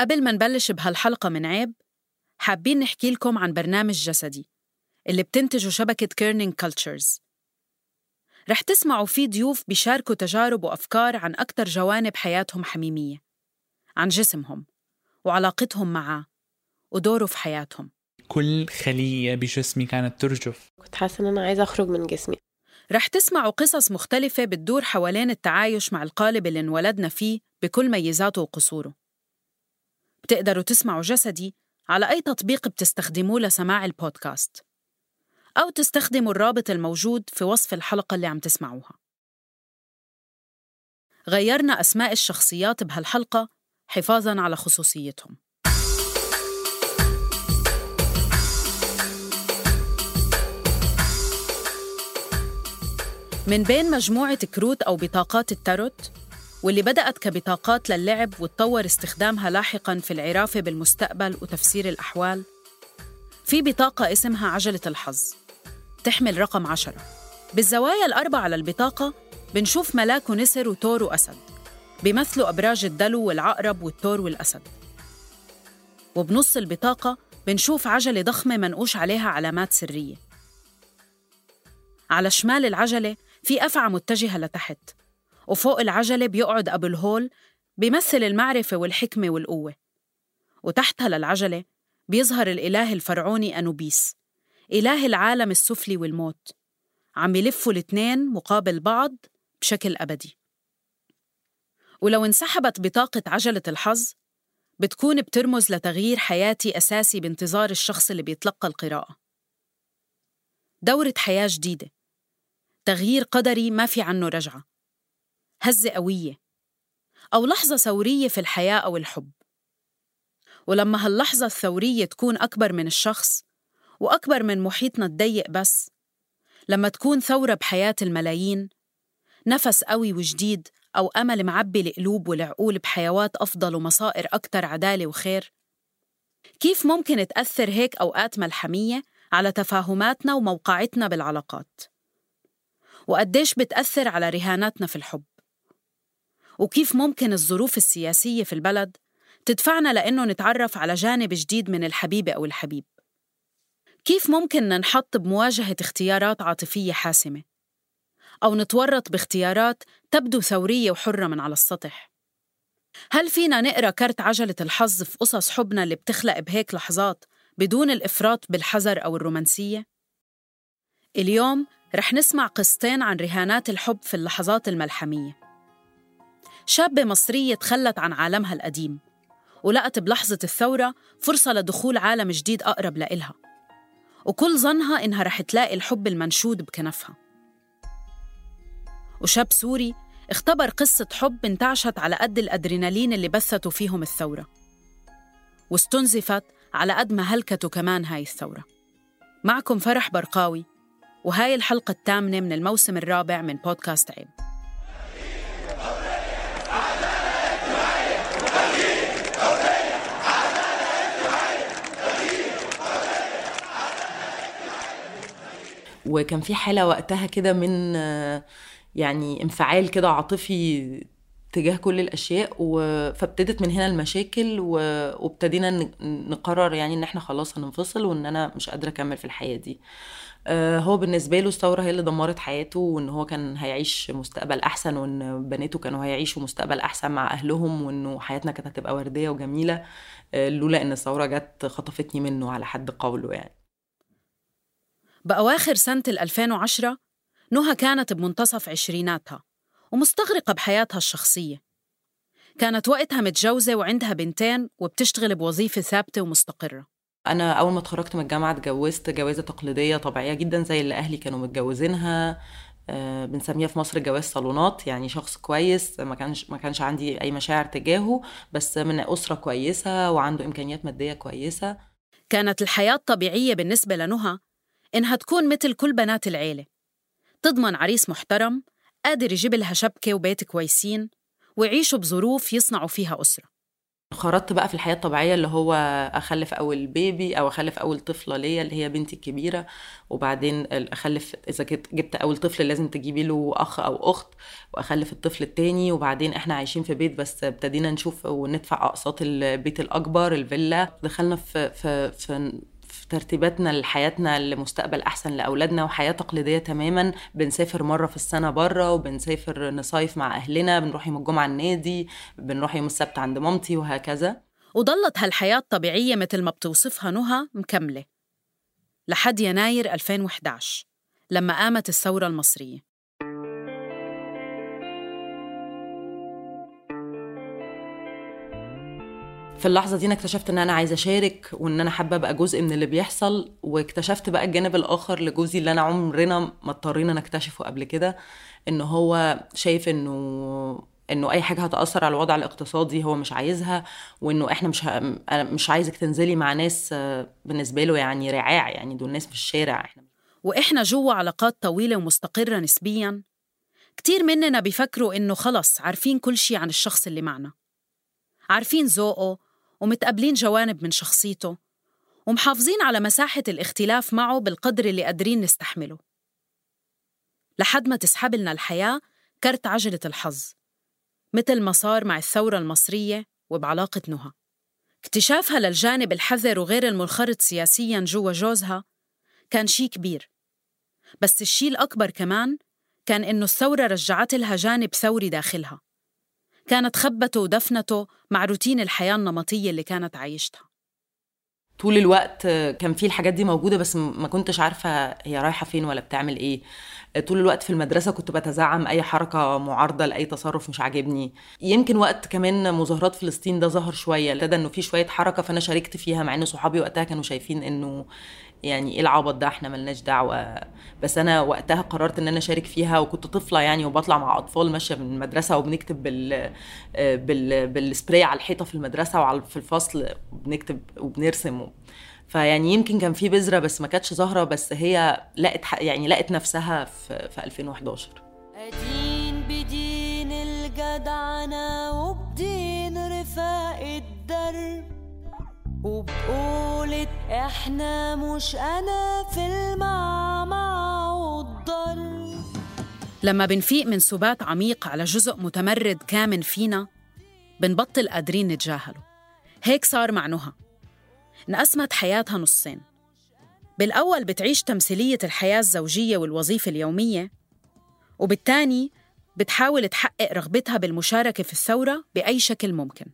قبل ما نبلش بهالحلقة من عيب حابين نحكي لكم عن برنامج جسدي اللي بتنتجه شبكة كيرنينج كولتشرز رح تسمعوا فيه ضيوف بيشاركوا تجارب وأفكار عن أكثر جوانب حياتهم حميمية عن جسمهم وعلاقتهم معه ودوره في حياتهم. كل خلية بجسمي كانت ترجف. كنت حاسة إن أنا عايزة أخرج من جسمي. رح تسمعوا قصص مختلفة بتدور حوالين التعايش مع القالب اللي انولدنا فيه بكل ميزاته وقصوره. بتقدروا تسمعوا جسدي على أي تطبيق بتستخدموه لسماع البودكاست أو تستخدموا الرابط الموجود في وصف الحلقة اللي عم تسمعوها. غيرنا أسماء الشخصيات بهالحلقة حفاظاً على خصوصيتهم. من بين مجموعة كروت أو بطاقات التاروت واللي بدأت كبطاقات للعب وتطور استخدامها لاحقاً في العرافة بالمستقبل وتفسير الأحوال في بطاقة اسمها عجلة الحظ تحمل رقم عشرة. بالزوايا الأربع على البطاقة بنشوف ملاك ونسر وتور وأسد بيمثلوا أبراج الدلو والعقرب والتور والأسد. وبنص البطاقة بنشوف عجلة ضخمة منقوش عليها علامات سرية. على شمال العجلة في أفعى متجهة لتحت. وفوق العجلة بيقعد أبو الهول بيمثل المعرفة والحكمة والقوة. وتحتها للعجلة بيظهر الإله الفرعوني أنوبيس إله العالم السفلي والموت. عم يلفوا الاثنين مقابل بعض بشكل أبدي. ولو انسحبت بطاقة عجلة الحظ بتكون بترمز لتغيير حياتي أساسي بانتظار الشخص اللي بيتلقى القراءة. دورة حياة جديدة تغيير قدري ما في عنه رجعة. هزة قوية أو لحظة ثورية في الحياة أو الحب. ولما هاللحظة الثورية تكون أكبر من الشخص وأكبر من محيطنا الضيق بس لما تكون ثورة بحياة الملايين نفس قوي وجديد أو أمل معبي القلوب والعقول بحيوات أفضل ومصائر أكثر عدالة وخير كيف ممكن تأثر هيك أوقات ملحمية على تفاهماتنا وموقعتنا بالعلاقات؟ وقديش بتأثر على رهاناتنا في الحب؟ وكيف ممكن الظروف السياسية في البلد تدفعنا لأنه نتعرف على جانب جديد من الحبيبة أو الحبيب؟ كيف ممكن ننحط بمواجهة اختيارات عاطفية حاسمة؟ أو نتورط باختيارات تبدو ثورية وحرة من على السطح؟ هل فينا نقرأ كرت عجلة الحظ في قصص حبنا اللي بتخلق بهيك لحظات بدون الإفراط بالحذر أو الرومانسية؟ اليوم رح نسمع قصتين عن رهانات الحب في اللحظات الملحمية. شابة مصرية تخلت عن عالمها القديم ولقت بلحظة الثورة فرصة لدخول عالم جديد أقرب لإلها وكل ظنها إنها رح تلاقي الحب المنشود بكنفها. وشاب سوري اختبر قصة حب انتعشت على قد الأدرينالين اللي بثته فيهم الثورة واستنزفت على قد ما هلكته كمان هاي الثورة. معكم فرح برقاوي وهاي الحلقة الثامنة من الموسم الرابع من بودكاست عيب. وكان في حالة وقتها كده من يعني انفعال كده عاطفي تجاه كل الأشياء و... فابتدت من هنا المشاكل و... وابتدينا نقرر يعني إن إحنا خلاص هننفصل وإن أنا مش قادرة أكمل في الحياة دي. آه، هو بالنسبة له الثورة هي اللي دمرت حياته وإن هو كان هيعيش مستقبل أحسن وإن بناته كانوا هيعيشوا مستقبل أحسن مع أهلهم وإنه حياتنا كانت هتبقى وردية وجميلة. آه، لولا إن الثورة جت خطفتني منه على حد قوله يعني. بأواخر سنة 2010 نهى كانت بمنتصف عشريناتها ومستغرقة بحياتها الشخصية. كانت وقتها متجوزة وعندها بنتين وبتشتغل بوظيفة ثابتة ومستقرة. أنا أول ما اتخرجت من الجامعة اتجوزت جوازة تقليدية طبيعية جدا زي اللي أهلي كانوا متجوزينها. آه، بنسميها في مصر جواز صالونات يعني شخص كويس ما كانش ما كانش عندي أي مشاعر تجاهه بس من أسرة كويسة وعنده إمكانيات مادية كويسة. كانت الحياة الطبيعية بالنسبة لنهى إنها تكون مثل كل بنات العيلة. تضمن عريس محترم قادر يجيب لها شبكة وبيت كويسين ويعيشوا بظروف يصنعوا فيها أسرة. خرجت بقى في الحياة الطبيعية اللي هو أخلف أول بيبي أو أخلف أول طفلة ليا اللي هي بنتي الكبيرة وبعدين أخلف إذا كنت جبت أول طفل لازم تجيبي له أخ أو أخت وأخلف الطفل التاني وبعدين إحنا عايشين في بيت بس ابتدينا نشوف وندفع أقساط البيت الأكبر الفيلا. دخلنا في في في ترتيباتنا لحياتنا لمستقبل أحسن لأولادنا وحياة تقليدية تماما. بنسافر مرة في السنة برة وبنسافر نصيف مع أهلنا بنروح يوم الجمعة النادي بنروح يوم السبت عند مامتي وهكذا. وضلت هالحياة الطبيعية مثل ما بتوصفها نهى مكملة لحد يناير 2011 لما قامت الثورة المصرية. في اللحظة دي أنا اكتشفت إن أنا عايزة أشارك وإن أنا حابة أبقى جزء من اللي بيحصل واكتشفت بقى الجانب الآخر لجوزي اللي أنا عمرنا ما اضطرينا نكتشفه قبل كده إن هو شايف إنه إنه أي حاجة هتأثر على الوضع الاقتصادي هو مش عايزها وإنه إحنا مش ه... أنا مش عايزك تنزلي مع ناس بالنسبة له يعني رعاع يعني دول ناس في الشارع. إحنا وإحنا جوا علاقات طويلة ومستقرة نسبياً. كتير مننا بيفكروا إنه خلص عارفين كل شي عن الشخص اللي معنا. عارفين ذوقه ومتقبلين جوانب من شخصيته ومحافظين على مساحة الاختلاف معه بالقدر اللي قادرين نستحمله. لحد ما تسحب لنا الحياة كرت عجلة الحظ مثل ما صار مع الثورة المصرية وبعلاقة نهى. اكتشافها للجانب الحذر وغير المنخرط سياسياً جوا جوزها كان شي كبير. بس الشي الأكبر كمان كان إنه الثورة رجعت لها جانب ثوري داخلها. كانت خبته ودفنته مع روتين الحياة النمطية اللي كانت عايشتها. طول الوقت كان في الحاجات دي موجودة بس ما كنتش عارفة هي رايحة فين ولا بتعمل إيه. طول الوقت في المدرسة كنت بتزعم أي حركة معارضة لأي تصرف مش عاجبني. يمكن وقت كمان مظاهرات فلسطين ده ظهر شوية ابتدى إنه في شوية حركة فأنا شاركت فيها مع إن صحابي وقتها كانوا شايفين إنه يعني إيه العبط ده؟ إحنا ملناش دعوة. بس أنا وقتها قررت إن أنا أشارك فيها وكنت طفلة يعني وبطلع مع أطفال ماشية من المدرسة وبنكتب بال بال بالسبراي على الحيطة في المدرسة وعلى في الفصل بنكتب وبنرسم. فيعني يمكن كان في بذرة بس ما كانتش ظاهرة بس هي لقت يعني لقت نفسها في في 2011 أدين بدين الجدعنة وبدين رفاق الدرب. وبقولة إحنا مش أنا في المعمعة والضرب لما بنفيق من سبات عميق على جزء متمرد كامن فينا بنبطل قادرين نتجاهله. هيك صار مع نهى. انقسمت حياتها نصين. بالأول بتعيش تمثيلية الحياة الزوجية والوظيفة اليومية وبالتاني بتحاول تحقق رغبتها بالمشاركة في الثورة بأي شكل ممكن.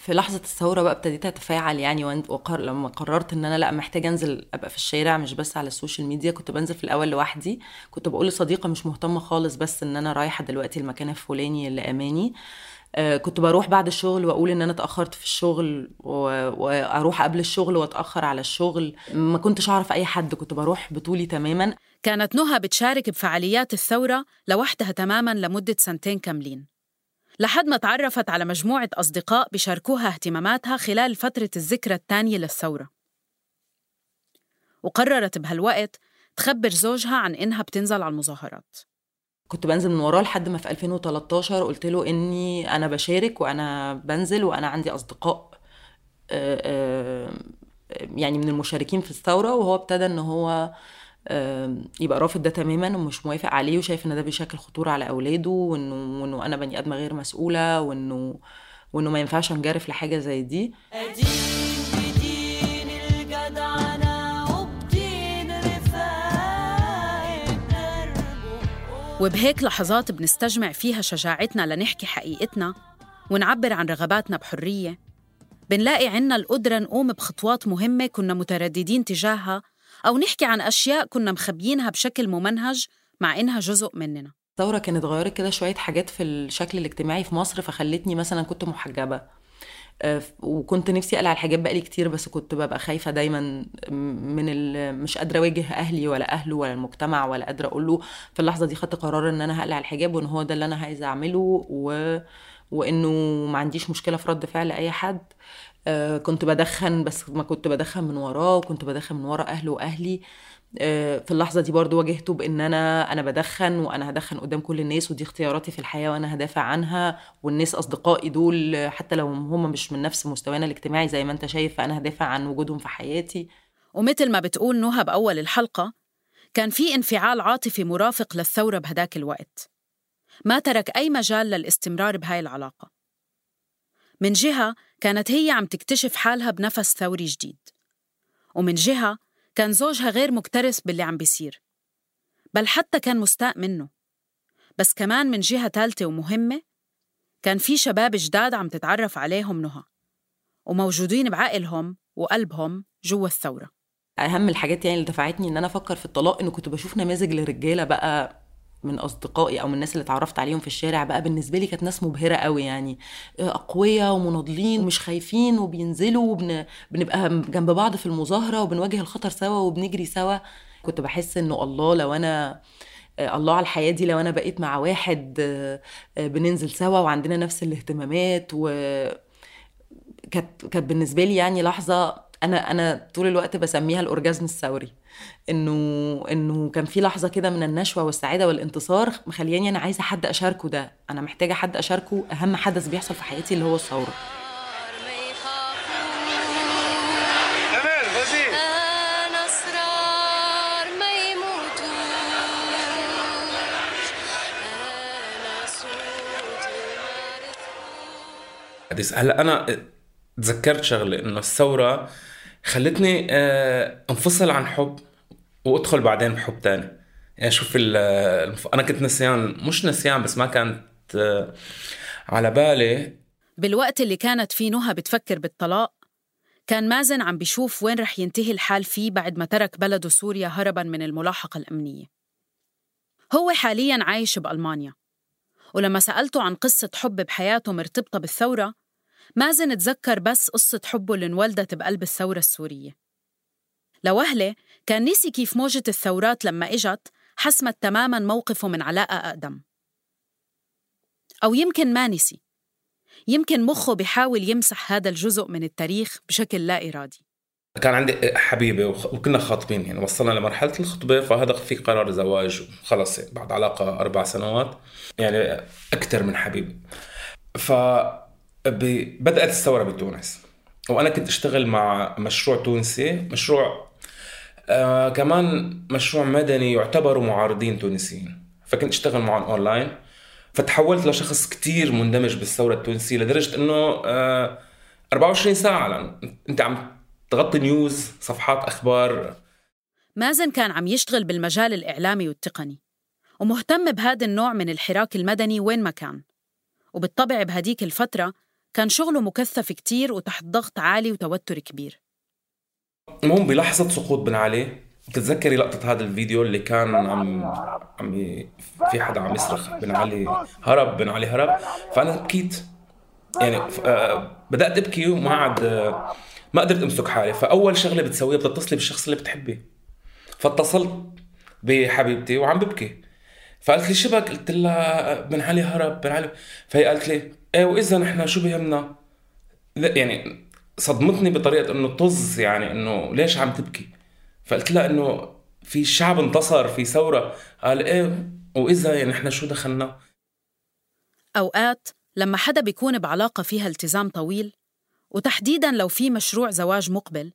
في لحظة الثورة بقى ابتديت أتفاعل يعني وقر... لما قررت إن أنا لأ محتاجة أنزل أبقى في الشارع مش بس على السوشيال ميديا كنت بنزل في الأول لوحدي. كنت بقول لصديقة مش مهتمة خالص بس إن أنا رايحة دلوقتي المكان الفلاني اللي أماني. آه، كنت بروح بعد الشغل وأقول إن أنا اتأخرت في الشغل و... وأروح قبل الشغل وأتأخر على الشغل. ما كنتش أعرف أي حد كنت بروح بطولي تماما. كانت نهى بتشارك بفعاليات الثورة لوحدها تماماً لمدة سنتين كاملين. لحد ما تعرفت على مجموعة أصدقاء بيشاركوها اهتماماتها خلال فترة الذكرى الثانية للثورة. وقررت بهالوقت تخبر زوجها عن إنها بتنزل على المظاهرات. كنت بنزل من وراه لحد ما في 2013 قلت له إني أنا بشارك وأنا بنزل وأنا عندي أصدقاء آه، آه، يعني من المشاركين في الثورة وهو ابتدى إن هو يبقى رافض ده تماما ومش موافق عليه وشايف إن ده بيشكل خطورة على أولاده وإنه وإنه أنا بني آدمة غير مسؤولة وإنه وإنه ما ينفعش أنجرف لحاجة زي دي. وبهيك لحظات بنستجمع فيها شجاعتنا لنحكي حقيقتنا ونعبر عن رغباتنا بحرية. بنلاقي عنا القدرة نقوم بخطوات مهمة كنا مترددين تجاهها أو نحكي عن أشياء كنا مخبيينها بشكل ممنهج مع إنها جزء مننا. الثورة كانت غيرت كده شوية حاجات في الشكل الاجتماعي في مصر فخلتني مثلا كنت محجبة. آه، وكنت نفسي أقلع الحجاب بقالي كتير بس كنت ببقى خايفة دايما من مش قادرة أواجه أهلي ولا أهله ولا المجتمع ولا قادرة أقول له في اللحظة دي خدت قرار إن أنا هقلع الحجاب وإن هو ده اللي أنا عايزة أعمله و... وإنه ما عنديش مشكلة في رد فعل أي حد. آه، كنت بدخن بس ما كنت بدخن من وراه وكنت بدخن من ورا أهله وأهلي. آه، في اللحظة دي برضو واجهته بإن أنا أنا بدخن وأنا هدخن قدام كل الناس ودي اختياراتي في الحياة وأنا هدافع عنها. والناس أصدقائي دول حتى لو هم مش من نفس مستوانا الاجتماعي زي ما أنت شايف فأنا هدافع عن وجودهم في حياتي. ومثل ما بتقول نهى بأول الحلقة كان في انفعال عاطفي مرافق للثورة بهداك الوقت. ما ترك أي مجال للاستمرار بهاي العلاقة. من جهة كانت هي عم تكتشف حالها بنفس ثوري جديد ومن جهة كان زوجها غير مكترث باللي عم بيصير بل حتى كان مستاء منه. بس كمان من جهة ثالثة ومهمة كان في شباب جداد عم تتعرف عليهم نهى وموجودين بعقلهم وقلبهم جوا الثورة. أهم الحاجات يعني اللي دفعتني إن أنا أفكر في الطلاق إنه كنت بشوف نماذج لرجالة بقى من أصدقائي أو من الناس اللي اتعرفت عليهم في الشارع بقى بالنسبة لي كانت ناس مبهرة قوي يعني أقوياء ومناضلين ومش خايفين وبينزلوا وبنبقى جنب بعض في المظاهرة وبنواجه الخطر سوا وبنجري سوا. كنت بحس إنه الله لو أنا الله على الحياة دي لو أنا بقيت مع واحد بننزل سوا وعندنا نفس الاهتمامات و كانت بالنسبة لي يعني لحظة أنا أنا طول الوقت بسميها الأورجازم الثوري. إنه إنه كان في لحظة كده من النشوة والسعادة والانتصار مخلياني أنا عايزة حد أشاركه ده. أنا محتاجة حد أشاركه أهم حدث بيحصل في حياتي اللي هو الثورة. هلا أنا تذكرت شغلة إنه الثورة خلتني آه، أنفصل عن حب. وادخل بعدين بحب تاني. يعني شوف الف... أنا كنت نسيان مش نسيان بس ما كانت آه، على بالي. بالوقت اللي كانت فيه نهى بتفكر بالطلاق كان مازن عم بيشوف وين رح ينتهي الحال فيه بعد ما ترك بلده سوريا هربا من الملاحقة الأمنية. هو حاليا عايش بألمانيا. ولما سألته عن قصة حب بحياته مرتبطة بالثورة مازن تذكر بس قصة حبه اللي انولدت بقلب الثورة السورية. لوهلة كان نسي كيف موجة الثورات لما إجت حسمت تماما موقفه من علاقة أقدم. أو يمكن ما نسي. يمكن مخه بيحاول يمسح هذا الجزء من التاريخ بشكل لا إرادي. كان عندي حبيبة وكنا خاطبين يعني وصلنا لمرحلة الخطبة فهذا في قرار زواج خلص بعد علاقة أربع سنوات. يعني أكثر من حبيبة. ف بدأت الثورة بتونس. وأنا كنت أشتغل مع مشروع تونسي مشروع آه كمان مشروع مدني يعتبروا معارضين تونسيين. فكنت أشتغل معهم أونلاين فتحولت لشخص كتير مندمج بالثورة التونسية لدرجة أنه آه 24 ساعة لأن أنت عم تغطي نيوز صفحات أخبار. مازن كان عم يشتغل بالمجال الإعلامي والتقني. ومهتم بهذا النوع من الحراك المدني وين ما كان. وبالطبع بهديك الفترة كان شغله مكثف كتير وتحت ضغط عالي وتوتر كبير. المهم بلحظة سقوط بن علي بتتذكري لقطة هذا الفيديو اللي كان عم عم في حدا عم يصرخ بن علي هرب بن علي هرب؟ فأنا بكيت. يعني آه، بدأت أبكي وما عاد آه، ما قدرت أمسك حالي. فأول شغلة بتسويها بتتصلي بالشخص اللي بتحبيه فاتصلت بحبيبتي وعم ببكي. فقالت لي شبك؟ قلت لها بن علي هرب بن علي. فهي قالت لي إيه وإذا نحن شو بيهمنا؟ يعني صدمتني بطريقة إنه طز يعني إنه ليش عم تبكي؟ فقلت لها إنه في شعب انتصر في ثورة. قال إيه وإذا يعني نحن شو دخلنا؟ أوقات لما حدا بيكون بعلاقة فيها التزام طويل وتحديدا لو في مشروع زواج مقبل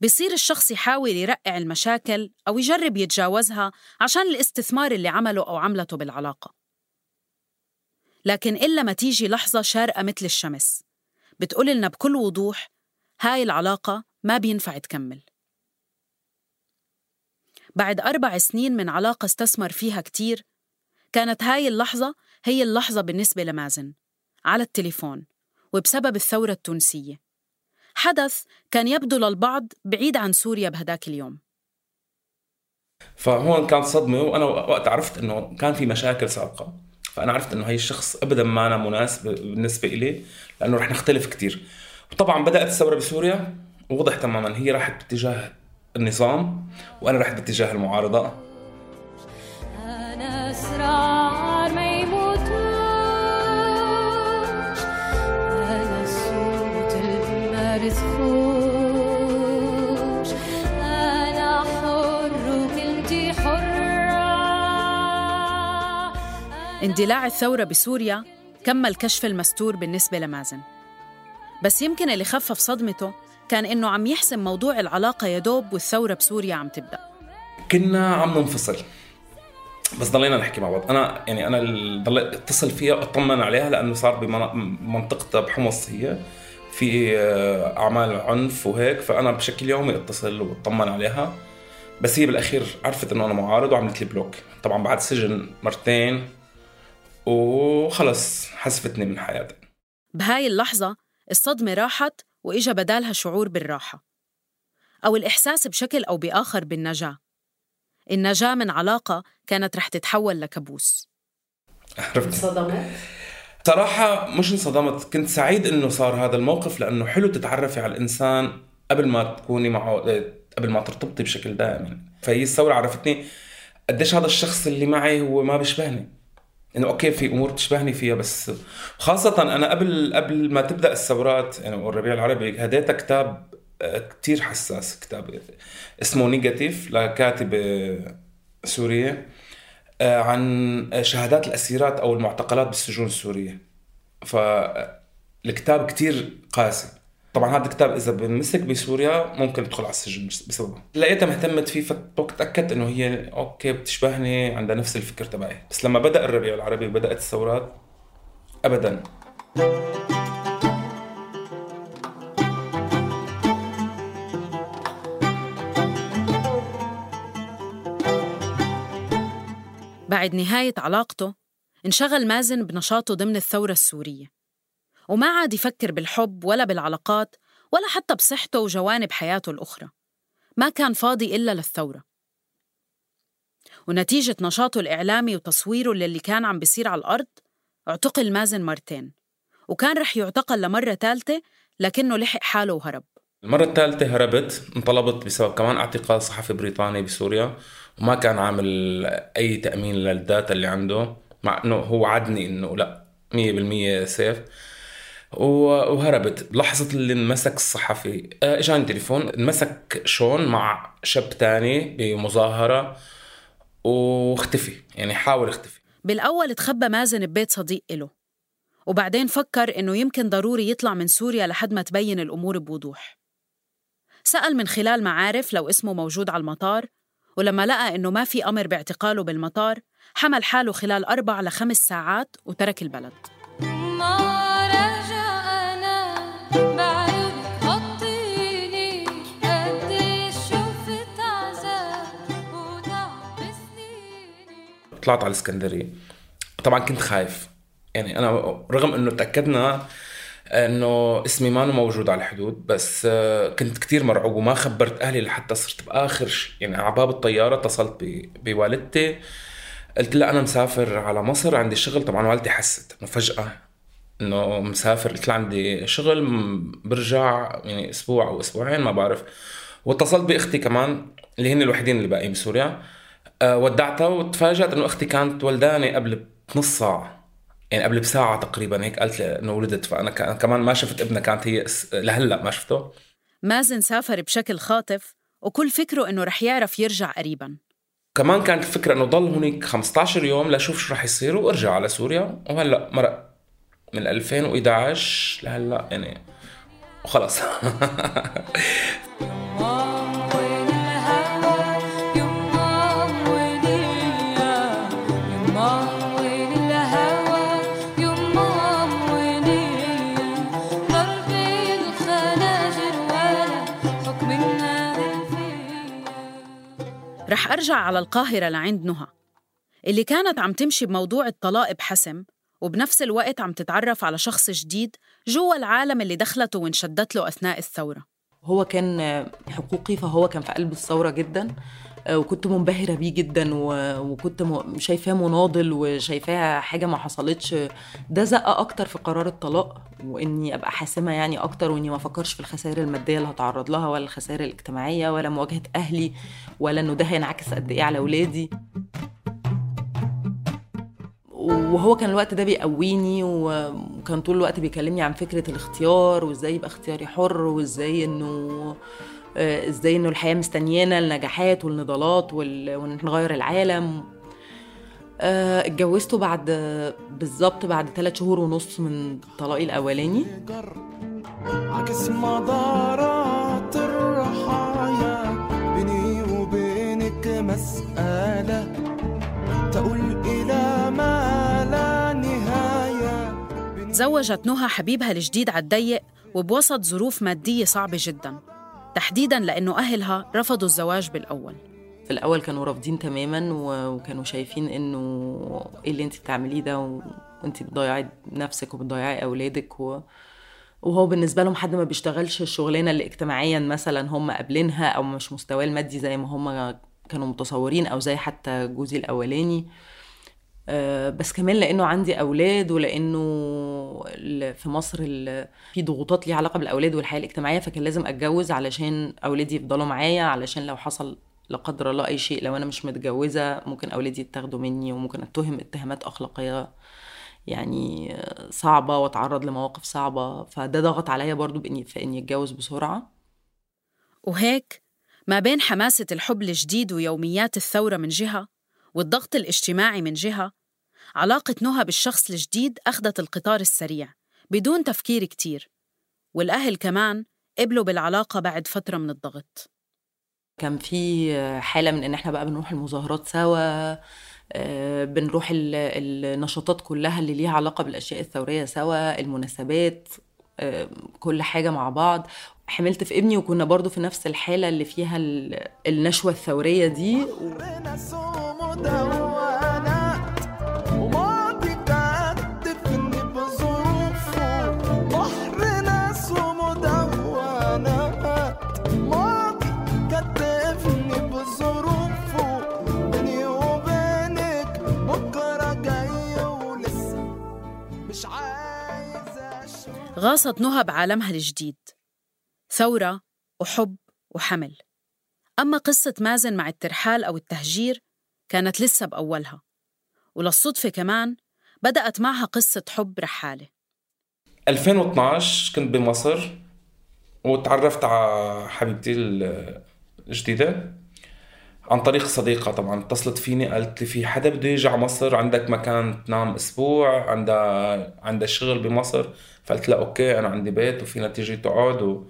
بصير الشخص يحاول يرقع المشاكل أو يجرب يتجاوزها عشان الاستثمار اللي عمله أو عملته بالعلاقة. لكن إلا ما تيجي لحظة شارقة مثل الشمس بتقول لنا بكل وضوح هاي العلاقة ما بينفع تكمل. بعد أربع سنين من علاقة استثمر فيها كتير كانت هاي اللحظة هي اللحظة بالنسبة لمازن على التليفون وبسبب الثورة التونسية. حدث كان يبدو للبعض بعيد عن سوريا بهداك اليوم. فهون كانت صدمة وأنا وقت عرفت إنه كان في مشاكل سابقة. فأنا عرفت إنه هي الشخص ابدا ما أنا مناسب بالنسبة إلي. لأنه رح نختلف كثير وطبعا بدأت الثورة بسوريا ووضح تماما هي راحت باتجاه النظام وأنا رحت باتجاه المعارضة. أنا أسرار ما يموتوش أنا الصوت اللي ما رزقوش أنا حر وكلمتي حرة اندلاع الثورة بسوريا كمل كشف المستور بالنسبة لمازن. بس يمكن اللي خفف صدمته كان إنه عم يحسم موضوع العلاقة يدوب والثورة بسوريا عم تبدأ. كنا عم ننفصل. بس ضلينا نحكي مع بعض. أنا يعني أنا ضليت اتصل فيها اطمن عليها لأنه صار بمنطقتها بحمص هي. في آه، أعمال عنف وهيك. فأنا بشكل يومي اتصل واطمن عليها. بس هي بالأخير عرفت إنه أنا معارض وعملت لي بلوك. طبعا بعد سجن مرتين. وخلص حسفتني من حياتي. بهاي اللحظة الصدمة راحت وإجا بدالها شعور بالراحة أو الإحساس بشكل أو بآخر بالنجاة. النجاة من علاقة كانت رح تتحول لكابوس. عرفت؟ صدمت صراحة مش انصدمت كنت سعيد إنه صار هذا الموقف لأنه حلو تتعرفي على الإنسان قبل ما تكوني معه قبل ما ترتبطي بشكل دائم فهي الثورة عرفتني قديش هذا الشخص اللي معي هو ما بيشبهني. إنه أوكي في أمور بتشبهني فيها بس خاصة أنا قبل قبل ما تبدأ الثورات يعني والربيع العربي هديتها كتاب كتير حساس كتاب اسمه نيجاتيف لكاتبة سورية آه، عن شهادات الأسيرات أو المعتقلات بالسجون السورية. فالكتاب كتير قاسي. طبعا هذا الكتاب إذا بمسك بسوريا ممكن يدخل على السجن بسببه. لقيتها مهتمت فيه فوقتها تأكدت إنه هي okay بتشبهني عندها نفس الفكر تبعي. بس لما بدأ الربيع العربي وبدأت الثورات ابدا. بعد نهاية علاقته انشغل مازن بنشاطه ضمن الثورة السورية. وما عاد يفكر بالحب ولا بالعلاقات ولا حتى بصحته وجوانب حياته الأخرى. ما كان فاضي إلا للثورة. ونتيجة نشاطه الإعلامي وتصويره للي كان عم بيصير على الأرض اعتقل مازن مرتين. وكان رح يعتقل لمرة ثالثة لكنه لحق حاله وهرب. المرة الثالثة هربت انطلبت بسبب كمان اعتقال صحفي بريطاني بسوريا وما كان عامل أي تأمين للداتا اللي عنده مع أنه هو عدني أنه لأ 100% سيف وهربت. بلحظة اللي انمسك الصحفي. آه، إجاني تليفون. انمسك شون مع شاب تاني بمظاهرة واختفي. يعني حاول اختفي بالأول تخبى مازن ببيت صديق إله. وبعدين فكر إنه يمكن ضروري يطلع من سوريا لحد ما تبين الأمور بوضوح. سأل من خلال معارف لو اسمه موجود على المطار ولما لقى إنه ما في أمر باعتقاله بالمطار حمل حاله خلال أربع لخمس ساعات وترك البلد. طلعت على الإسكندرية. طبعا كنت خايف. يعني أنا رغم إنه تأكدنا إنه اسمي ما موجود على الحدود بس آه، كنت كتير مرعوب وما خبرت أهلي لحتى صرت بآخر شيء. يعني على باب الطيارة اتصلت بوالدتي. قلت لها أنا مسافر على مصر عندي شغل. طبعا والدتي حست انه فجاه إنه مسافر. قلت لها عندي شغل برجع يعني أسبوع أو أسبوعين ما بعرف. واتصلت بأختي كمان اللي هن الوحيدين اللي باقيين بسوريا. ودعتها وتفاجأت إنه أختي كانت ولداني قبل نص ساعة. يعني قبل بساعة تقريبا هيك قالت لي إنه ولدت. فأنا كمان ما شفت ابنها كانت هي لهلأ ما شفته. مازن سافر بشكل خاطف وكل فكره إنه رح يعرف يرجع قريباً. كمان كانت الفكرة إنه ضل هناك 15 يوم لأشوف شو رح يصير وأرجع على سوريا. وهلأ مرق من 2011 لهلأ يعني وخلص. رح أرجع على القاهرة لعند نهى. اللي كانت عم تمشي بموضوع الطلاق بحسم وبنفس الوقت عم تتعرف على شخص جديد جوا العالم اللي دخلته وانشدت له أثناء الثورة. هو كان حقوقي فهو كان في قلب الثورة جدا. وكنت منبهرة بيه جدا وكنت شايفاه مناضل وشايفاه حاجة ما حصلتش. ده زق أكتر في قرار الطلاق وإني أبقى حاسمة يعني أكتر وإني ما أفكرش في الخسائر المادية اللي هتعرض لها ولا الخسائر الاجتماعية ولا مواجهة أهلي ولا إنه ده هينعكس قد إيه على أولادي وهو كان الوقت ده بيقويني وكان طول الوقت بيكلمني عن فكرة الاختيار وإزاي يبقى اختياري حر وإزاي إنه آه، إزاي انه الحياة مستنيانا النجاحات والنضالات وال- وان نغير العالم. آه، اتجوزته بعد بالظبط بعد ثلاث شهور ونص من طلاقي الأولاني. عكس مدارات الرحايا بيني وبينك مسألة. تقول إلى ما لا نهاية. تزوجت نهى حبيبها الجديد على الضيق وبوسط ظروف مادية صعبة جدا. تحديدا لأنه أهلها رفضوا الزواج بالأول. في الأول كانوا رافضين تماما وكانوا شايفين إنه إيه اللي أنت بتعمليه ده و- وأنت بتضيعي نفسك وبتضيعي أولادك و... وهو بالنسبة لهم حد ما بيشتغلش الشغلانه اللي اجتماعيا مثلا هم قابلينها أو مش مستواه المادي زي ما هم كانوا متصورين أو زي حتى جوزي الأولاني. بس كمان لأنه عندي أولاد ولأنه في مصر في ضغوطات ليها علاقة بالأولاد والحياة الاجتماعية فكان لازم أتجوز علشان أولادي يفضلوا معايا علشان لو حصل لا قدر الله أي شيء لو أنا مش متجوزة ممكن أولادي يتاخدوا مني وممكن أتهم اتهامات أخلاقية يعني آه، صعبة وأتعرض لمواقف صعبة. فده ضغط عليا برضو باني في إني أتجوز بسرعة. وهيك ما بين حماسة الحب الجديد ويوميات الثورة من جهة والضغط الاجتماعي من جهة علاقة نهى بالشخص الجديد أخذت القطار السريع بدون تفكير كتير. والأهل كمان قبلوا بالعلاقة بعد فترة من الضغط. كان في حالة من إن إحنا بقى بنروح المظاهرات سوا آه، بنروح ال- النشاطات كلها اللي ليها علاقة بالأشياء الثورية سوا المناسبات آه، كل حاجة مع بعض. حملت في ابني وكنا برضو في نفس الحالة اللي فيها ال- النشوة الثورية دي. ناس غاصت نهى بعالمها الجديد. ثورة وحب وحمل. أما قصة مازن مع الترحال أو التهجير كانت لسه بأولها. وللصدفة كمان بدأت معها قصة حب رحالة. 2012 كنت بمصر وتعرفت على حبيبتي ال- الجديدة. عن طريق صديقة طبعا. اتصلت فيني قالت لي في حدا بده يجي على مصر عندك مكان تنام أسبوع عندها عندها شغل بمصر. فقلت لها okay أنا عندي بيت وفينا تيجي تقعد و...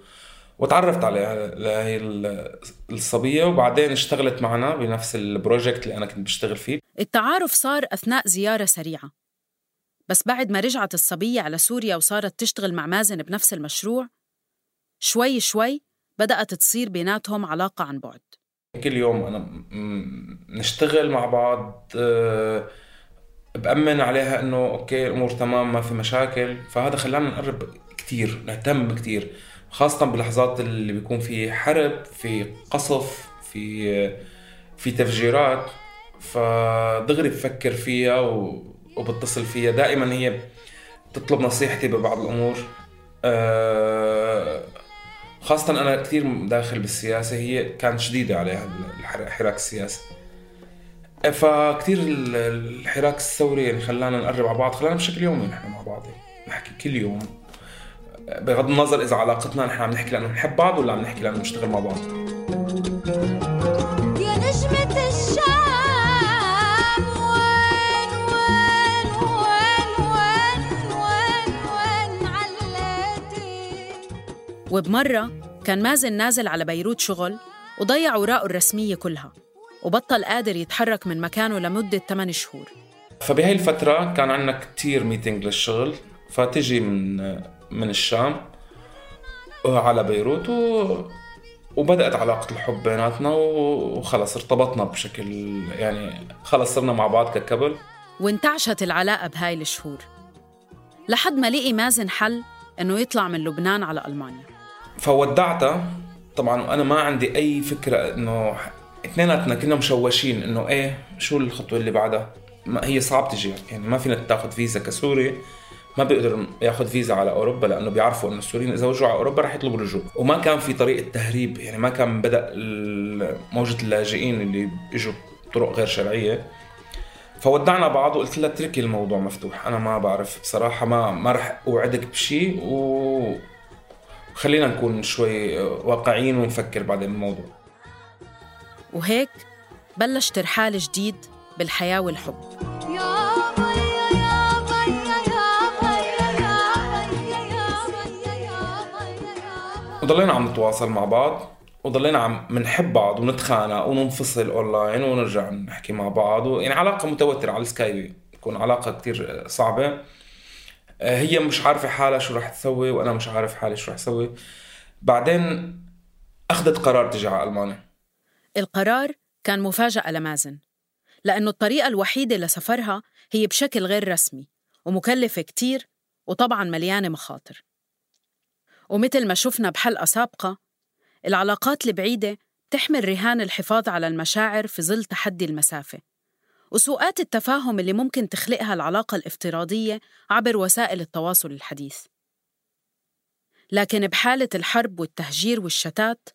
وتعرفت عليها لهي ال- الصبية. وبعدين اشتغلت معنا بنفس ال project اللي أنا كنت بشتغل فيه. التعارف صار أثناء زيارة سريعة. بس بعد ما رجعت الصبية على سوريا وصارت تشتغل مع مازن بنفس المشروع شوي شوي بدأت تصير بيناتهم علاقة عن بعد. كل يوم أنا نشتغل مع بعض آه، بأمن عليها إنه أوكي الأمور تمام ما في مشاكل. فهذا خلانا نقرب كثير نهتم كثير خاصة بلحظات اللي بيكون في حرب في قصف في في تفجيرات. فدغري بفكر فيها وبتصل فيها. دائما هي تطلب نصيحتي ببعض الأمور آه، خاصة أنا كثير داخل بالسياسة هي كانت شديدة عليها الحر- الحراك السياسي فكثير ال- الحراك الثوري يعني خلانا نقرب على بعض خلانا بشكل يومي نحن مع بعض نحكي كل يوم. بغض النظر إذا علاقتنا نحن عم نحكي لأنه نحب بعض ولا عم نحكي لأنه نشتغل مع بعض. وبمرة كان مازن نازل على بيروت شغل وضيع أوراقه الرسمية كلها وبطل قادر يتحرك من مكانه لمدة 8 شهور. فبهاي الفترة كان عندنا كتير ميتينج للشغل فتجي من من الشام على بيروت و وبدأت علاقة الحب بيناتنا وخلص ارتبطنا بشكل يعني خلص صرنا مع بعض ككبل وانتعشت العلاقة بهاي الشهور لحد ما لقي مازن حل إنه يطلع من لبنان على ألمانيا. فودعتها طبعا وأنا ما عندي أي فكرة إنه اثنيناتنا كنا مشوشين إنه إيه شو الخطوة اللي بعدها؟ ما هي صعب تجي. يعني ما فينا تاخذ فيزا كسوري ما بيقدر ياخذ فيزا على أوروبا لأنه بيعرفوا إنه السوريين إذا وجوا على أوروبا رح يطلبوا الرجوع. وما كان في طريقة تهريب يعني ما كان بدأ موجة اللاجئين اللي إجوا بطرق غير شرعية. فودعنا بعض وقلت لها اتركي الموضوع مفتوح أنا ما بعرف. بصراحه ما ما رح أوعدك بشيء و خلينا نكون شوي واقعيين ونفكر بعدين بالموضوع وهيك بلش ترحال جديد بالحياة والحب. وضلينا عم نتواصل مع بعض وضلينا عم بنحب بعض ونتخانق وننفصل اونلاين ونرجع نحكي مع بعض يعني علاقة متوترة على السكايب تكون علاقة كتير صعبة. هي مش عارفة حالها شو رح تسوي وأنا مش عارف حالي شو رح أسوي. بعدين أخذت قرار تجي على ألمانيا. القرار كان مفاجأة لمازن لأنه الطريقة الوحيدة لسفرها هي بشكل غير رسمي ومكلفة كتير وطبعاً مليانة مخاطر. ومثل ما شفنا بحلقة سابقة العلاقات البعيدة بتحمل رهان الحفاظ على المشاعر في ظل تحدي المسافة. وسوءات التفاهم اللي ممكن تخلقها العلاقة الافتراضية عبر وسائل التواصل الحديث. لكن بحالة الحرب والتهجير والشتات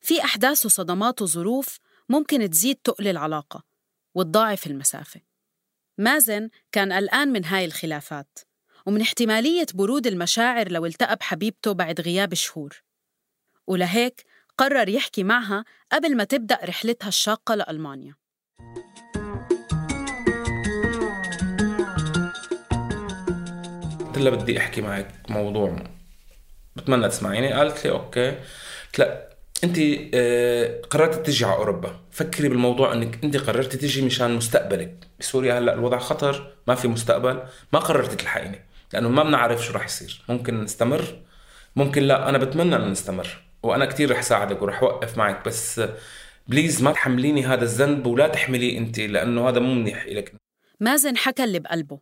في أحداث وصدمات وظروف ممكن تزيد تقل العلاقة وتضاعف المسافة. مازن كان قلقان من هاي الخلافات ومن احتمالية برود المشاعر لو التقى بحبيبته بعد غياب شهور. ولهيك قرر يحكي معها قبل ما تبدأ رحلتها الشاقة لألمانيا. لها بدي أحكي معك موضوع. بتمنى تسمعيني. قالت لي أوكي. قلت لها أنت آه، قررت تجي على أوروبا. فكري بالموضوع إنك أنت قررتي تجي مشان مستقبلك. بسوريا هلأ الوضع خطر ما في مستقبل. ما قررتي تلحقيني لأنه ما بنعرف شو رح يصير. ممكن نستمر ممكن لا. أنا بتمنى ان نستمر وأنا كتير رح ساعدك ورح اوقف معك. بس بليز ما تحمليني هذا الذنب ولا تحمليه أنت لأنه هذا مو منيح لك. مازن حكى اللي بقلبه.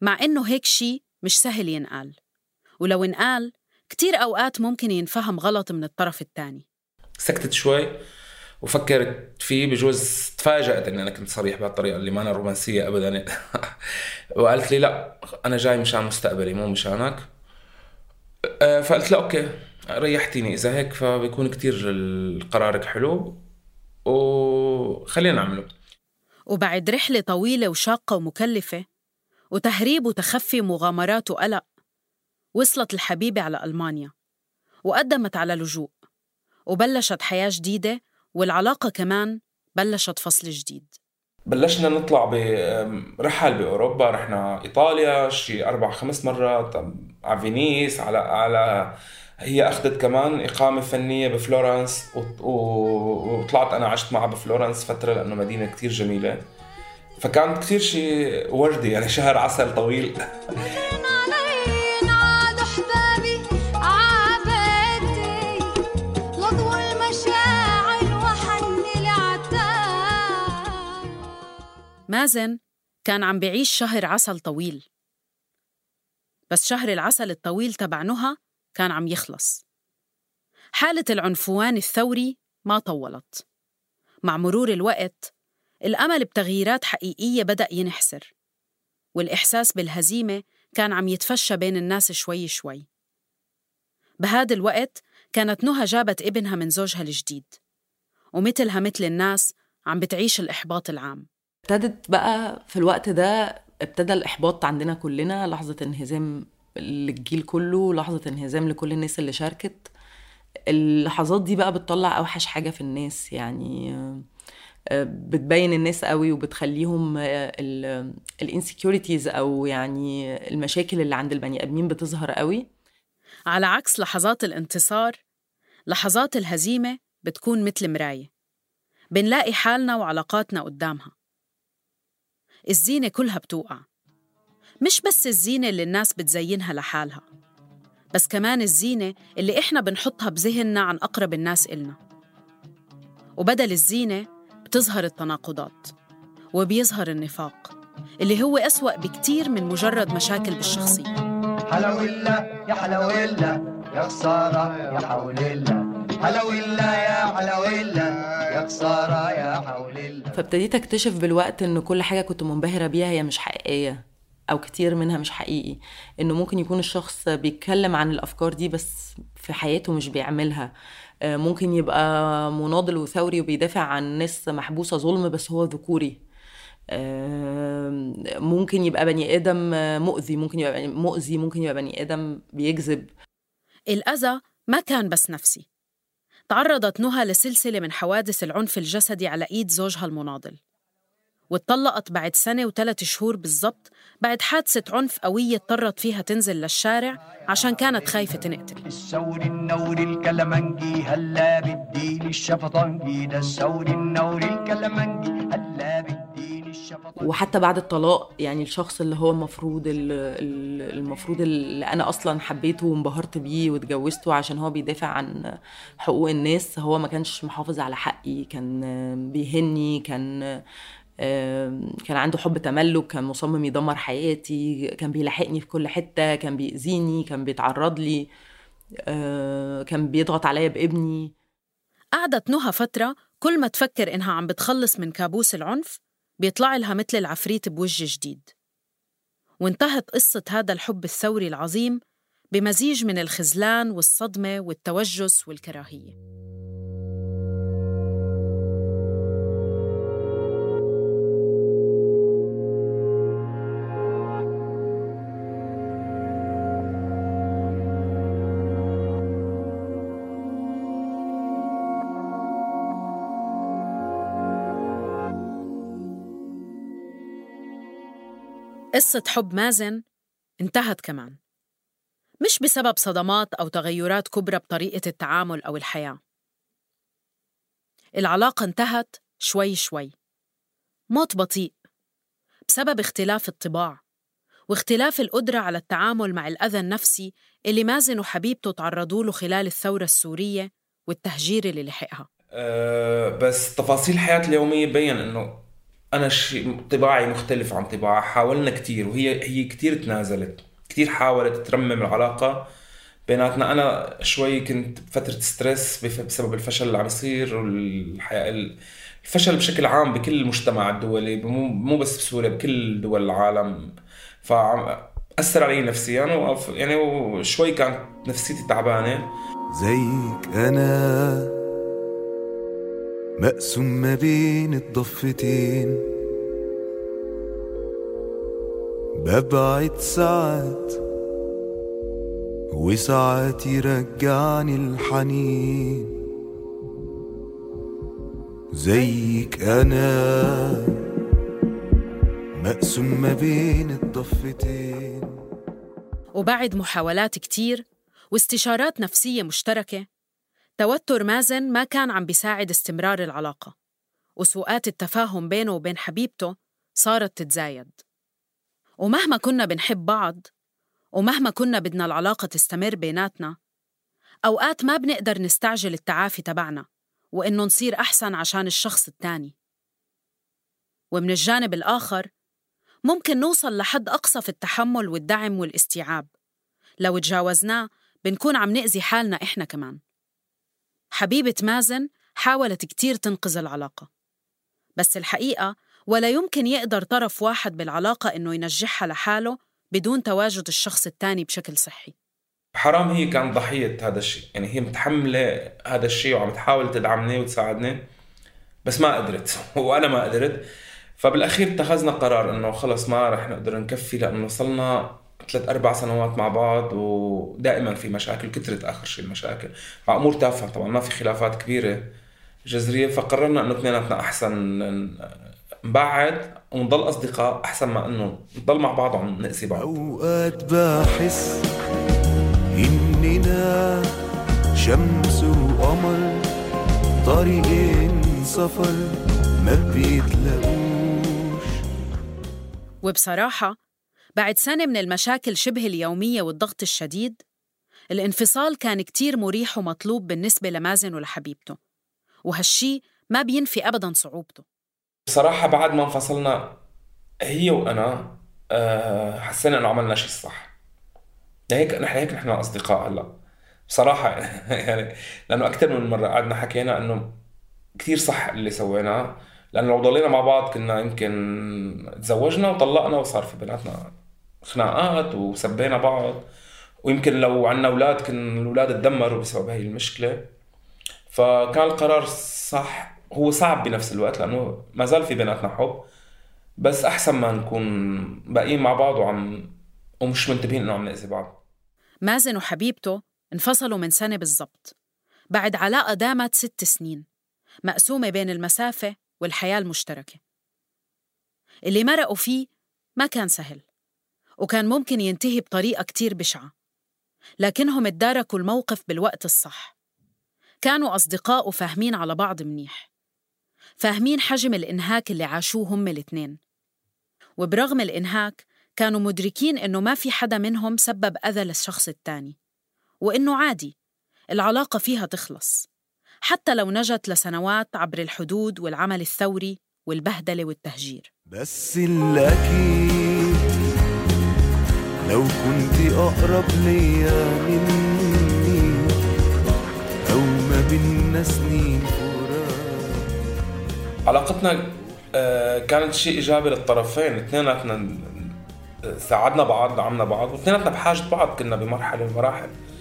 مع إنه هيك شي مش سهل ينقال. ولو انقال كتير أوقات ممكن ينفهم غلط من الطرف الثاني سكتت شوي وفكرت فيه بجوز تفاجأت اني أنا كنت صريح بهالطريقة اللي ما أنا رومانسية ابدا. وقالت لي لا أنا جاي مشان مستقبلي مو مشانك. آه، فقلت لها أوكي. ريحتيني إذا هيك فبيكون كتير قرارك حلو. وخلينا نعمله. وبعد رحلة طويلة وشاقة ومكلفة وتهريب وتخفي مغامرات وقلق وصلت الحبيبة على ألمانيا وقدمت على لجوء وبلشت حياة جديدة والعلاقة كمان بلشت فصل جديد. بلشنا نطلع برحل بأوروبا رحنا إيطاليا شي أربع خمس مرات على فينيس على على هي أخذت كمان إقامة فنية بفلورنس وطلعت أنا عشت معها بفلورنس فترة لأنه مدينة كتير جميلة. فكان كتير شيء وردي يعني شهر عسل طويل. مازن كان عم بيعيش شهر عسل طويل. بس شهر العسل الطويل تبع نهى كان عم يخلص. حالة العنفوان الثوري ما طولت. مع مرور الوقت الأمل بتغييرات حقيقية بدأ ينحسر والإحساس بالهزيمة كان عم يتفشى بين الناس شوي شوي. بهذا الوقت كانت نهى جابت ابنها من زوجها الجديد ومثلها مثل الناس عم بتعيش الإحباط العام. ابتدت بقى في الوقت ده ابتدى الإحباط عندنا كلنا لحظة انهزام للجيل كله لحظة انهزام لكل الناس اللي شاركت. اللحظات دي بقى بتطلع أوحش حاجة في الناس يعني بتبين الناس قوي وبتخليهم الانسكيورتيز أو يعني المشاكل اللي عند البني آدمين بتظهر قوي. على عكس لحظات الانتصار لحظات الهزيمة بتكون مثل مراية. بنلاقي حالنا وعلاقاتنا قدامها. الزينة كلها بتوقع. مش بس الزينة اللي الناس بتزينها لحالها بس كمان الزينة اللي إحنا بنحطها بذهننا عن أقرب الناس إلنا. وبدل الزينة بتظهر التناقضات وبيظهر النفاق اللي هو أسوأ بكتير من مجرد مشاكل بالشخصية. حلويلا يا حلويلا يا خسارة يا حوليلا. حلويلا يا حلويلا يا خسارة يا حوليلا. فابتديت أكتشف بالوقت إن كل حاجة كنت منبهرة بيها هي مش حقيقية أو كتير منها مش حقيقي. إنه ممكن يكون الشخص بيتكلم عن الأفكار دي بس في حياته مش بيعملها. آه، ممكن يبقى مناضل وثوري وبيدافع عن ناس محبوسة ظلم بس هو ذكوري. آه، ممكن يبقى بني آدم مؤذي ممكن يبقى مؤذي ممكن يبقى بني آدم بيكذب. الأذى ما كان بس نفسي. تعرضت نهى لسلسلة من حوادث العنف الجسدي على إيد زوجها المناضل. واتطلقت بعد سنة وثلاث شهور بالضبط بعد حادثة عنف قوية اضطرت فيها تنزل للشارع عشان كانت خايفة تنقتل. الثور النور الكلمنجي هلا بالدين الشفطنجي ده الثور النور الكلمنجي هلا بالدين الشفطنجي. وحتى بعد الطلاق يعني الشخص اللي هو المفروض ال- ال- المفروض اللي أنا أصلا حبيته وانبهرت بيه واتجوزته عشان هو بيدافع عن حقوق الناس هو ما كانش محافظ على حقي كان بيهني كان كان عنده حب تملك كان مصمم يدمر حياتي كان بيلاحقني في كل حتة كان بيأذيني كان بيتعرض لي آه، كان بيضغط عليا بابني. قعدت نهى فترة كل ما تفكر إنها عم بتخلص من كابوس العنف بيطلع لها مثل العفريت بوجه جديد. وانتهت قصة هذا الحب الثوري العظيم بمزيج من الخذلان والصدمة والتوجس والكراهية. قصة حب مازن انتهت كمان. مش بسبب صدمات أو تغيرات كبرى بطريقة التعامل أو الحياة. العلاقة انتهت شوي شوي. موت بطيء بسبب اختلاف الطباع واختلاف القدرة على التعامل مع الأذى النفسي اللي مازن وحبيبته تعرضوا له خلال الثورة السورية والتهجير اللي لحقها. أه بس تفاصيل حياتي اليومية بين إنه أنا شي طباعي مختلف عن طباعها حاولنا كتير وهي هي كتير تنازلت. كتير حاولت ترمم العلاقة. بيناتنا أنا شوي كنت بفترة ستريس بسبب الفشل اللي عم يصير والحياة الفشل بشكل عام بكل المجتمع الدولي مو بس بسوريا بكل دول العالم. فأثر علي نفسيا يعني وشوي كانت نفسيتي تعبانة. زيك أنا مقسوم ما بين الضفتين. ببعد ساعات وساعات يرجعني الحنين. زيك أنا مقسوم ما بين الضفتين. وبعد محاولات كتير واستشارات نفسية مشتركة توتر مازن ما كان عم بيساعد استمرار العلاقة وسوءات التفاهم بينه وبين حبيبته صارت تتزايد. ومهما كنا بنحب بعض ومهما كنا بدنا العلاقة تستمر بيناتنا أوقات ما بنقدر نستعجل التعافي تبعنا وإنه نصير أحسن عشان الشخص التاني. ومن الجانب الآخر ممكن نوصل لحد أقصى في التحمل والدعم والإستيعاب. لو تجاوزناه بنكون عم نأذي حالنا إحنا كمان. حبيبة مازن حاولت كتير تنقذ العلاقة. بس الحقيقة ولا يمكن يقدر طرف واحد بالعلاقة إنه ينجحها لحاله بدون تواجد الشخص التاني بشكل صحي. حرام هي كانت ضحية هذا الشيء. يعني هي متحملة هذا الشيء وعم تحاول تدعمني وتساعدني بس ما قدرت. وأنا ما قدرت. فبالأخير اتخذنا قرار إنه خلص ما رح نقدر نكفي لأنه وصلنا ثلاث أربع سنوات مع بعض ودائما في مشاكل كثرت آخر شيء المشاكل. مع أمور تافهة طبعا ما في خلافات كبيرة جذرية. فقررنا إنه اثنيناتنا أحسن نبعد ونضل أصدقاء أحسن ما إنه نضل مع بعض وعم نأذي بعض. أوقات بحس إننا شمس وقمر طريقين سفر ما بيتلاقوش. وبصراحة بعد سنة من المشاكل شبه اليومية والضغط الشديد الانفصال كان كتير مريح ومطلوب بالنسبة لمازن ولحبيبته وهالشي ما بينفي أبدا صعوبته. بصراحة بعد ما انفصلنا هي وأنا آه، حسينا إنه عملنا شيء صح. هيك نحن هيك نحن أصدقاء هلأ. بصراحة يعني لأنه أكثر من مرة قعدنا حكينا إنه كثير صح اللي سويناه. لأنه لو ضلينا مع بعض كنا يمكن تزوجنا وطلقنا وصار في بيناتنا خناقات وسبينا بعض. ويمكن لو عنا أولاد كان الأولاد تدمروا بسبب هاي المشكلة. فكان القرار صح هو صعب بنفس الوقت لأنه ما زال في بيناتنا حب. بس أحسن ما نكون باقيين مع بعض وعم ومش منتبهين إنه عم نأذي بعض. مازن وحبيبته انفصلوا من سنة بالضبط. بعد علاقة دامت ست سنين. مقسومة بين المسافة والحياة المشتركة. اللي مرقوا فيه ما كان سهل وكان ممكن ينتهي بطريقة كتير بشعة لكنهم اتداركوا الموقف بالوقت الصح. كانوا أصدقاء وفاهمين على بعض منيح فاهمين حجم الإنهاك اللي عاشوه هم الاتنين. وبرغم الإنهاك كانوا مدركين إنه ما في حدا منهم سبب أذى للشخص التاني وإنه عادي العلاقة فيها تخلص. حتى لو نجت لسنوات عبر الحدود والعمل الثوري والبهدلة والتهجير. بس الأكيد لو كنت أقرب ليا مني أو ما بينا سنين فراق علاقتنا آه، كانت شيء إيجابي للطرفين. اثنيناتنا ساعدنا بعض دعمنا بعض واثنيناتنا بحاجة بعض كنا بمرحلة من المراحل آه،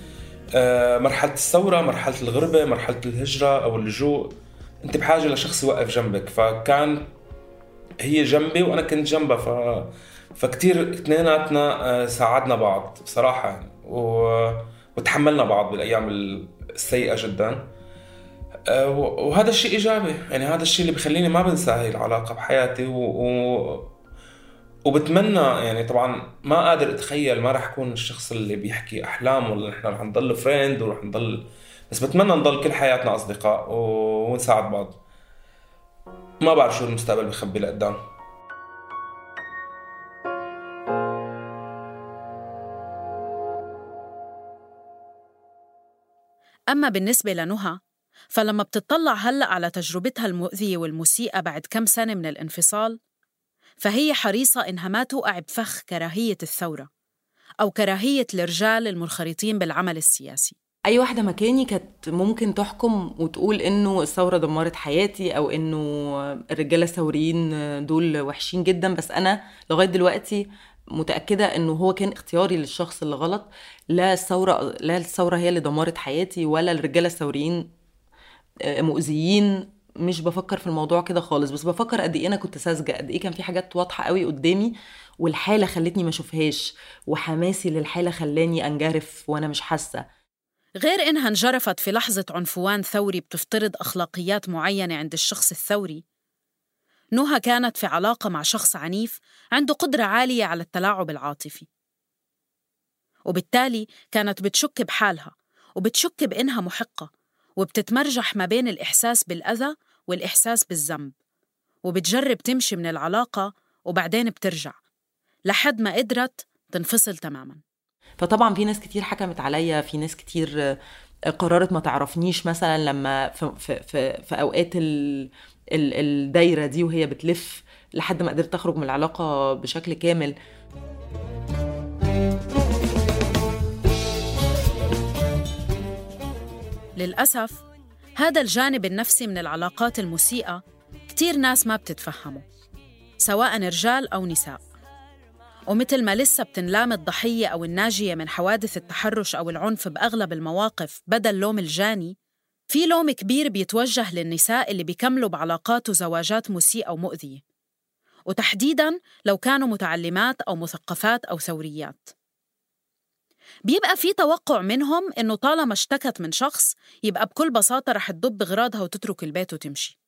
مرحلة الثورة مرحلة الغربة مرحلة الهجرة أو اللجوء. أنت بحاجة لشخص يوقف جنبك فكان هي جنبي وأنا كنت جنبها ف فكتير اثنيناتنا آه، ساعدنا بعض بصراحة يعني و... وتحملنا بعض بالأيام السيئة جدا. آه، وهذا الشيء إيجابي يعني هذا الشيء اللي بخليني ما بنسى هاي العلاقة بحياتي و... و... وبتمنى يعني طبعا ما قادر أتخيل ما راح أكون الشخص اللي بيحكي أحلام ولا نحن رح نضل فريند ورح نضل بس بتمنى نضل كل حياتنا أصدقاء و... ونساعد بعض. ما بعرف شو المستقبل بخبي لقدام. أما بالنسبة لنهى فلما بتطلع هلأ على تجربتها المؤذية والمسيئة بعد كم سنة من الانفصال فهي حريصة إنها ما توقع بفخ كراهية الثورة أو كراهية الرجال المنخرطين بالعمل السياسي. أي واحدة مكاني كانت ممكن تحكم وتقول إنه الثورة دمرت حياتي أو إنه الرجالة الثوريين دول وحشين جدا بس أنا لغاية دلوقتي متأكدة إنه هو كان اختياري للشخص اللي غلط. لا الثورة لا الثورة هي اللي دمرت حياتي ولا الرجالة الثوريين مؤذيين مش بفكر في الموضوع كده خالص بس بفكر قد إيه أنا كنت ساذجة قد إيه كان في حاجات واضحة قوي قدامي والحالة خلتني ما أشوفهاش وحماسي للحالة خلاني أنجرف وأنا مش حاسة. غير إنها انجرفت في لحظة عنفوان ثوري بتفترض أخلاقيات معينة عند الشخص الثوري. نهى كانت في علاقة مع شخص عنيف عنده قدرة عالية على التلاعب العاطفي. وبالتالي كانت بتشك بحالها وبتشك بإنها محقة. وبتتمرجح ما بين الإحساس بالأذى والإحساس بالذنب. وبتجرب تمشي من العلاقة وبعدين بترجع. لحد ما قدرت تنفصل تماماً. فطبعا في ناس كتير حكمت عليا في ناس كتير قررت ما تعرفنيش مثلا لما في, في, في, في أوقات ال ال الدايرة دي وهي بتلف لحد ما قدرت أخرج من العلاقة بشكل كامل. للأسف هذا الجانب النفسي من العلاقات المسيئة كتير ناس ما بتتفهمه سواء رجال أو نساء. ومثل ما لسه بتنلام الضحية أو الناجية من حوادث التحرش أو العنف بأغلب المواقف بدل لوم الجاني في لوم كبير بيتوجه للنساء اللي بيكملوا بعلاقات وزواجات مسيئة ومؤذية. وتحديداً لو كانوا متعلمات أو مثقفات أو ثوريات. بيبقى في توقع منهم إنه طالما اشتكت من شخص يبقى بكل بساطة رح تدب غراضها وتترك البيت وتمشي.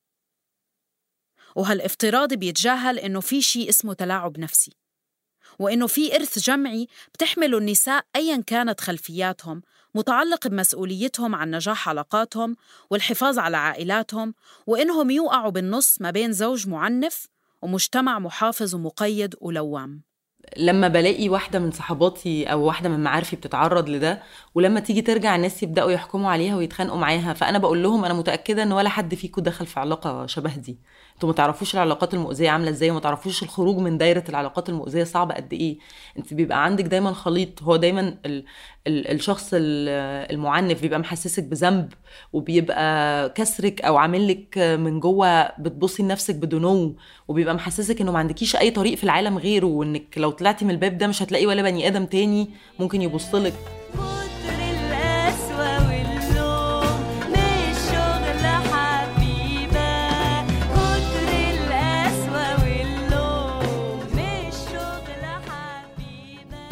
وهالافتراض بيتجاهل إنه في شيء اسمه تلاعب نفسي وإنه في إرث جمعي بتحمله النساء أيا كانت خلفياتهم متعلق بمسؤوليتهم عن نجاح علاقاتهم والحفاظ على عائلاتهم وإنهم يوقعوا بالنص ما بين زوج معنف ومجتمع محافظ ومقيد ولوام. لما بلاقي واحدة من صحباتي أو واحدة من معارفي بتتعرض لده ولما تيجي ترجع الناس يبدأوا يحكموا عليها ويتخانقوا معاها فأنا بقول لهم أنا متأكدة إن ولا حد فيكم دخل في علاقة شبه دي. أنتوا ما تعرفوش العلاقات المؤذية عاملة إزاي وما تعرفوش الخروج من دايرة العلاقات المؤذية صعب قد إيه. انت بيبقى عندك دايما خليط هو دايما ال ال الشخص ال- المعنف بيبقى محسسك بذنب وبيبقى كسرك أو عامل من جوه بتبصي لنفسك بدنو وبيبقى محسسك انه ما عندكيش اي طريق في العالم غيره وانك لو طلعتي من الباب ده مش هتلاقي ولا بني آدم تاني ممكن يبص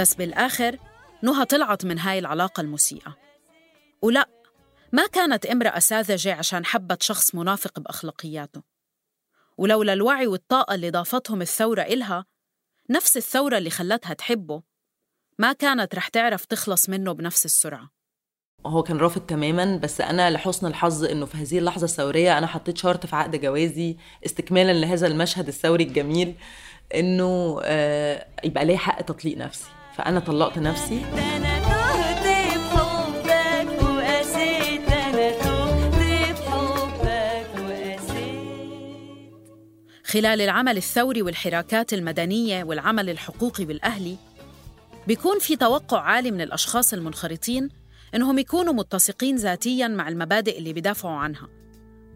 بس بالآخر نهى طلعت من هاي العلاقة المسيئة. ولا ما كانت امرأة ساذجة عشان حبت شخص منافق بأخلاقياته. ولولا الوعي والطاقة اللي ضافتهم الثورة إلها نفس الثورة اللي خلتها تحبه ما كانت رح تعرف تخلص منه بنفس السرعة. هو كان رافض تماما بس أنا لحسن الحظ إنه في هذه اللحظة الثورية أنا حطيت شرط في عقد جوازي استكمالا لهذا المشهد الثوري الجميل إنه آه، يبقى لي حق تطليق نفسي. فأنا طلقت نفسي. خلال العمل الثوري والحراكات المدنية والعمل الحقوقي والأهلي بيكون في توقع عالي من الأشخاص المنخرطين إنهم يكونوا متسقين ذاتياً مع المبادئ اللي بيدافعوا عنها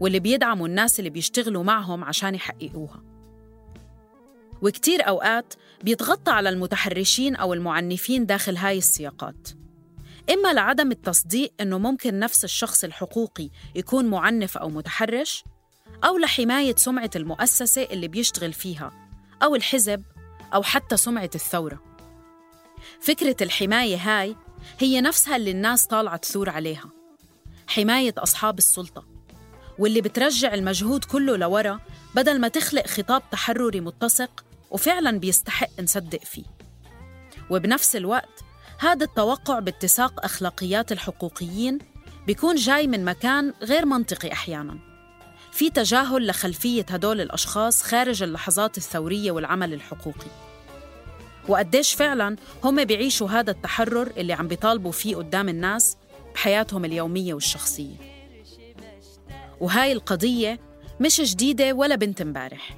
واللي بيدعموا الناس اللي بيشتغلوا معهم عشان يحققوها. وكتير أوقات بيتغطى على المتحرشين أو المعنفين داخل هاي السياقات. إما لعدم التصديق إنه ممكن نفس الشخص الحقوقي يكون معنف أو متحرش أو لحماية سمعة المؤسسة اللي بيشتغل فيها أو الحزب أو حتى سمعة الثورة. فكرة الحماية هاي هي نفسها اللي الناس طالعة تثور عليها. حماية أصحاب السلطة واللي بترجع المجهود كله لورا بدل ما تخلق خطاب تحرري متسق وفعلا بيستحق نصدق فيه. وبنفس الوقت هذا التوقع باتساق أخلاقيات الحقوقيين بيكون جاي من مكان غير منطقي أحياناً. في تجاهل لخلفية هدول الأشخاص خارج اللحظات الثورية والعمل الحقوقي. وقديش فعلا هم بيعيشوا هذا التحرر اللي عم بيطالبوا فيه قدام الناس بحياتهم اليومية والشخصية. وهاي القضية مش جديدة ولا بنت امبارح.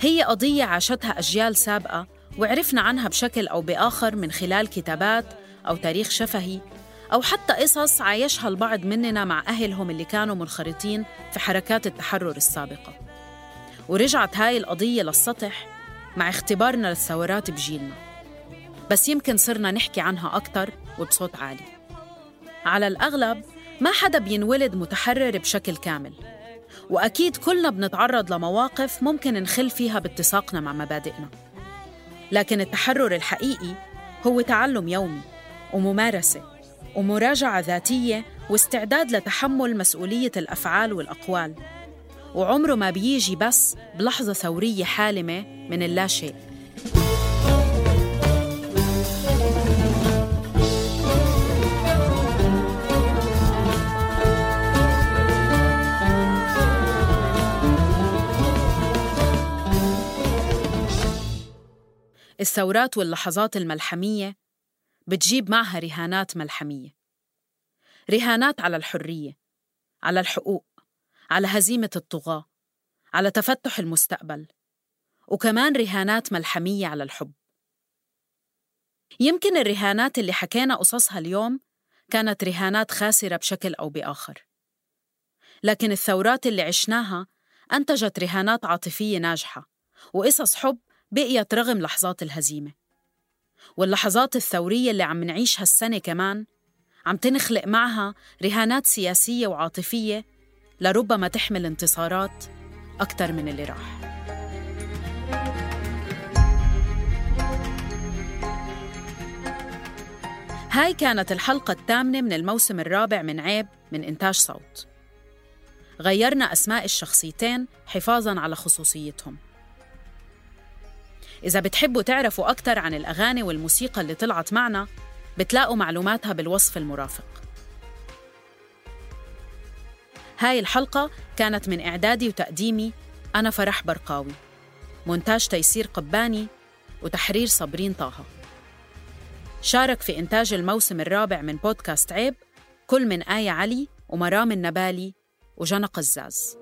هي قضية عاشتها أجيال سابقة وعرفنا عنها بشكل أو بآخر من خلال كتابات أو تاريخ شفهي أو حتى قصص عايشها البعض مننا مع أهلهم اللي كانوا منخرطين في حركات التحرر السابقة. ورجعت هاي القضية للسطح مع اختبارنا للثورات بجيلنا. بس يمكن صرنا نحكي عنها أكتر وبصوت عالي. على الأغلب ما حدا بينولد متحرر بشكل كامل. وأكيد كلنا بنتعرض لمواقف ممكن نخل فيها باتساقنا مع مبادئنا. لكن التحرر الحقيقي هو تعلم يومي وممارسة ومراجعة ذاتية واستعداد لتحمل مسؤولية الأفعال والأقوال. وعمره ما بيجي بس بلحظة ثورية حالمة من اللاشيء. الثورات واللحظات الملحمية بتجيب معها رهانات ملحمية. رهانات على الحرية على الحقوق على هزيمة الطغاة على تفتح المستقبل وكمان رهانات ملحمية على الحب. يمكن الرهانات اللي حكينا قصصها اليوم كانت رهانات خاسرة بشكل أو بآخر. لكن الثورات اللي عشناها أنتجت رهانات عاطفية ناجحة وقصص حب بقيت رغم لحظات الهزيمة. واللحظات الثورية اللي عم نعيشها السنة كمان عم تنخلق معها رهانات سياسية وعاطفية لربما تحمل انتصارات أكثر من اللي راح. هاي كانت الحلقة الثامنة من الموسم الرابع من عيب من إنتاج صوت. غيرنا أسماء الشخصيتين حفاظاً على خصوصيتهم. إذا بتحبوا تعرفوا أكثر عن الأغاني والموسيقى اللي طلعت معنا بتلاقوا معلوماتها بالوصف المرافق. هاي الحلقة كانت من إعدادي وتقديمي أنا فرح برقاوي. مونتاج تيسير قباني وتحرير صابرين طه. شارك في إنتاج الموسم الرابع من بودكاست عيب كل من آية علي ومرام النبالي وجنى قزاز.